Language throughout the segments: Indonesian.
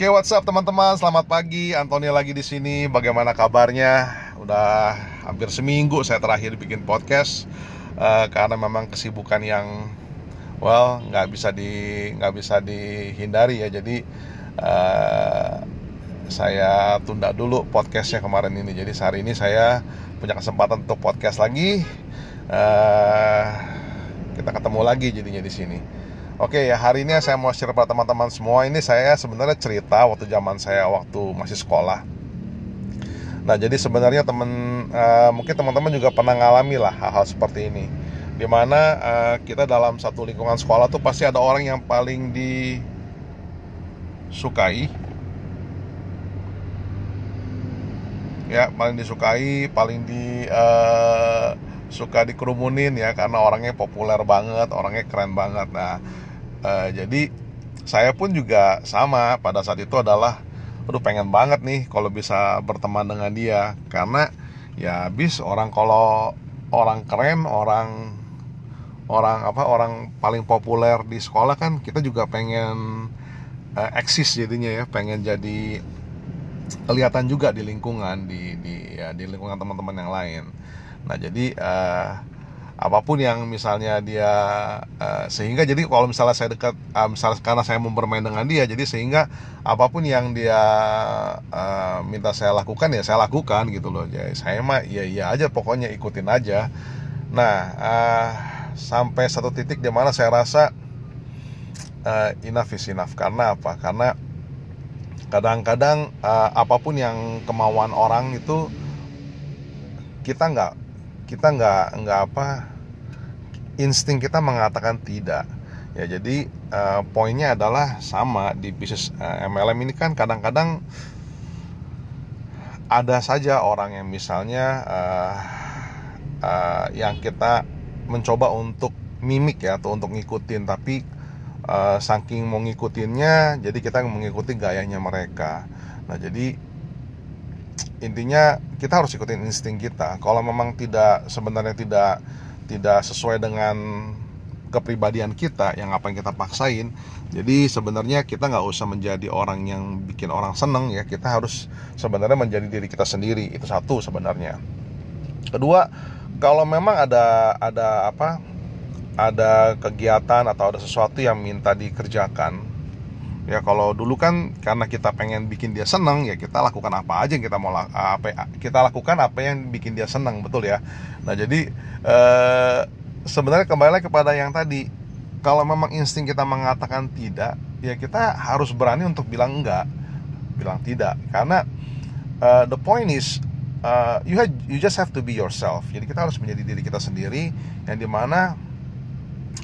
Oke, what's up teman-teman? Selamat pagi. Antoni lagi di sini. Bagaimana kabarnya? Udah hampir seminggu saya terakhir bikin podcast uh, karena memang kesibukan yang well nggak bisa di nggak bisa dihindari ya. Jadi uh, saya tunda dulu podcastnya kemarin ini. Jadi hari ini saya punya kesempatan untuk podcast lagi. Uh, kita ketemu lagi jadinya di sini. Oke ya hari ini saya mau share pada teman-teman semua ini saya sebenarnya cerita waktu zaman saya waktu masih sekolah. Nah jadi sebenarnya teman uh, mungkin teman-teman juga pernah ngalami lah hal-hal seperti ini. Di mana uh, kita dalam satu lingkungan sekolah tuh pasti ada orang yang paling disukai, ya paling disukai, paling di uh, suka dikerumunin ya karena orangnya populer banget, orangnya keren banget. Nah uh, jadi saya pun juga sama pada saat itu adalah aduh pengen banget nih kalau bisa berteman dengan dia. Karena ya habis orang kalau orang keren orang orang apa orang paling populer di sekolah kan kita juga pengen uh, eksis jadinya ya pengen jadi kelihatan juga di lingkungan di di ya, di lingkungan teman-teman yang lain. Nah jadi uh, apa pun yang misalnya dia uh, sehingga jadi kalau misalnya saya dekat uh, misalnya karena saya mau bermain dengan dia jadi sehingga apa pun yang dia uh, minta saya lakukan ya saya lakukan gitu loh. Jadi saya mah iya iya aja pokoknya ikutin aja. Nah uh, sampai satu titik di mana saya rasa uh, enough is enough. Karena apa? Karena kadang-kadang uh, apa pun yang kemauan orang itu kita nggak kita nggak nggak apa insting kita mengatakan tidak. Ya jadi uh, poinnya adalah sama di bisnis uh, eh, MLM ini kan kadang-kadang ada saja orang yang misalnya uh, uh, yang kita mencoba untuk mimik ya atau untuk ngikutin tapi uh, saking mau ngikutinnya jadi kita mengikuti gayanya mereka. Nah jadi intinya kita harus ikutin insting kita. Kalau memang tidak sebenarnya tidak tidak sesuai dengan kepribadian kita yang apa yang kita paksain? Jadi sebenarnya kita nggak usah menjadi orang yang bikin orang seneng ya. Kita harus sebenarnya menjadi diri kita sendiri itu satu sebenarnya. Kedua kalau memang ada ada apa ada kegiatan atau ada sesuatu yang minta dikerjakan ya kalau dulu kan karena kita pengen bikin dia seneng ya kita lakukan apa aja yang kita mau apa kita lakukan apa yang bikin dia seneng betul ya? Nah jadi eh, sebenarnya kembali lagi kepada yang tadi kalau memang insting kita mengatakan tidak ya kita harus berani untuk bilang enggak bilang tidak. Karena uh, the point is uh, you had, you just have to be yourself. Jadi kita harus menjadi diri kita sendiri yang di mana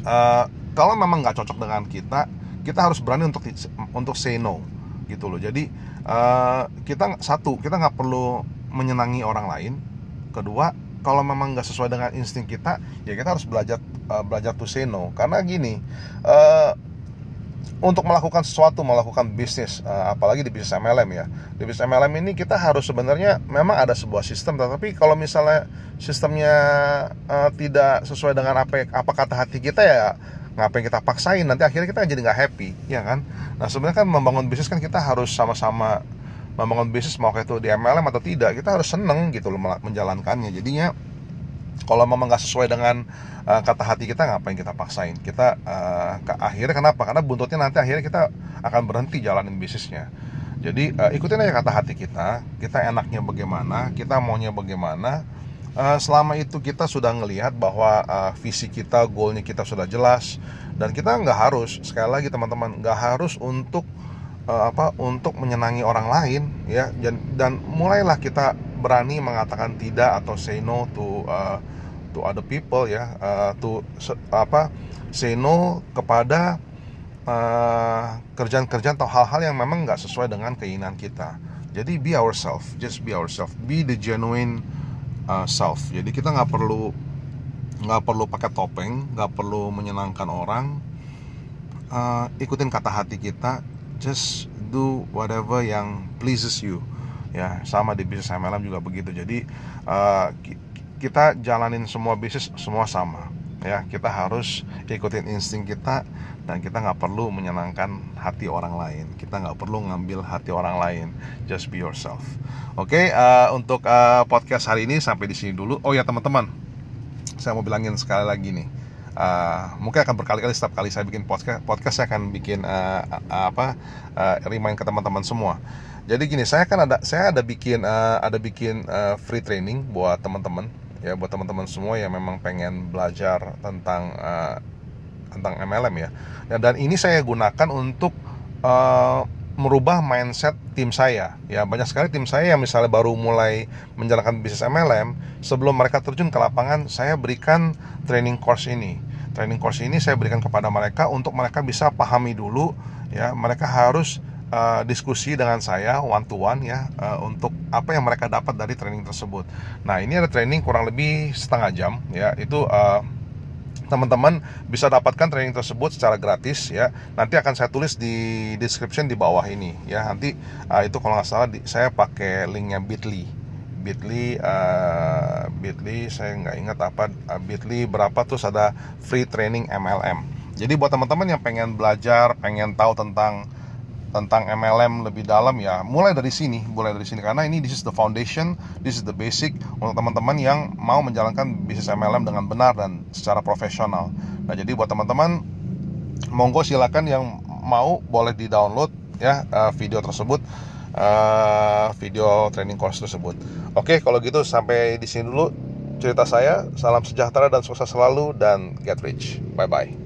uh, kalau memang nggak cocok dengan kita kita harus berani untuk untuk say no gitu loh. Jadi uh, kita satu kita nggak perlu menyenangi orang lain. Kedua kalau memang nggak sesuai dengan insting kita ya kita harus belajar uh, belajar to say no. Karena gini uh, untuk melakukan sesuatu melakukan bisnis apalagi di bisnis MLM ya. Di bisnis MLM ini kita harus sebenarnya memang ada sebuah sistem tetapi kalau misalnya sistemnya uh, tidak sesuai dengan apa apa kata hati kita ya ngapain kita paksain nanti akhirnya kita jadi nggak happy ya kan? Nah sebenarnya kan membangun bisnis kan kita harus sama-sama membangun bisnis mau kayak itu di MLM atau tidak kita harus seneng gitu loh menjalankannya. Jadinya kalau memang nggak sesuai dengan uh, kata hati kita ngapain kita paksain? Kita uh, ke akhirnya kenapa? Karena buntutnya nanti akhirnya kita akan berhenti jalanin bisnisnya. Jadi uh, ikutin aja kata hati kita kita enaknya bagaimana kita maunya bagaimana uh, selama itu kita sudah ngelihat bahwa uh, visi kita, goalnya kita sudah jelas dan kita nggak harus sekali lagi teman-teman nggak harus untuk uh, apa untuk menyenangi orang lain ya. Dan, dan mulailah kita berani mengatakan tidak atau say no to uh, to other people ya. Uh, to apa say no kepada kerjaan-kerjaan uh, atau hal-hal yang memang nggak sesuai dengan keinginan kita. Jadi be ourselves just be ourselves be the genuine uh, self. Jadi kita nggak perlu nggak perlu pakai topeng nggak perlu menyenangkan orang. Uh, ikutin kata hati kita just do whatever yang pleases you. Ya sama di bisnis MLM juga begitu. Jadi uh, kita jalanin semua bisnis semua sama ya kita harus ikutin insting kita dan kita nggak perlu menyenangkan hati orang lain. Kita nggak perlu ngambil hati orang lain. Just be yourself. Oke okay, uh, untuk uh, podcast hari ini sampai di sini dulu. Oh ya teman-teman. Saya mau bilangin sekali lagi nih. Uh, mungkin akan berkali-kali setiap kali saya bikin podcast podcast saya akan bikin uh, uh, apa uh, remind ke teman-teman semua. Jadi gini saya kan ada saya ada bikin uh, ada bikin uh, free training buat teman-teman ya buat teman-teman semua yang memang pengen belajar tentang uh, tentang MLM ya. ya dan ini saya gunakan untuk uh, merubah mindset tim saya. Ya banyak sekali tim saya yang misalnya baru mulai menjalankan bisnis MLM sebelum mereka terjun ke lapangan saya berikan training course ini. Training course ini saya berikan kepada mereka untuk mereka bisa pahami dulu ya. Mereka harus uh, diskusi dengan saya one to one ya uh, untuk apa yang mereka dapat dari training tersebut. Nah ini ada training kurang lebih setengah jam ya. Itu uh, teman-teman bisa dapatkan training tersebut secara gratis ya. Nanti akan saya tulis di description di bawah ini ya. Nanti uh, itu kalau nggak salah di, saya pakai linknya bitly. Bitly uh, bitly saya nggak ingat apa uh, bitly berapa terus ada free training MLM jadi buat teman-teman yang pengen belajar pengen tahu tentang tentang MLM lebih dalam ya mulai dari sini mulai dari sini. Karena ini this is the foundation this is the basic untuk teman-teman yang mau menjalankan bisnis MLM dengan benar dan secara profesional. Nah jadi buat teman-teman monggo silakan yang mau boleh di download ya uh, video tersebut uh, video training course tersebut. Oke kalau gitu sampai di sini dulu cerita saya. Salam sejahtera dan sukses selalu dan get rich. Bye bye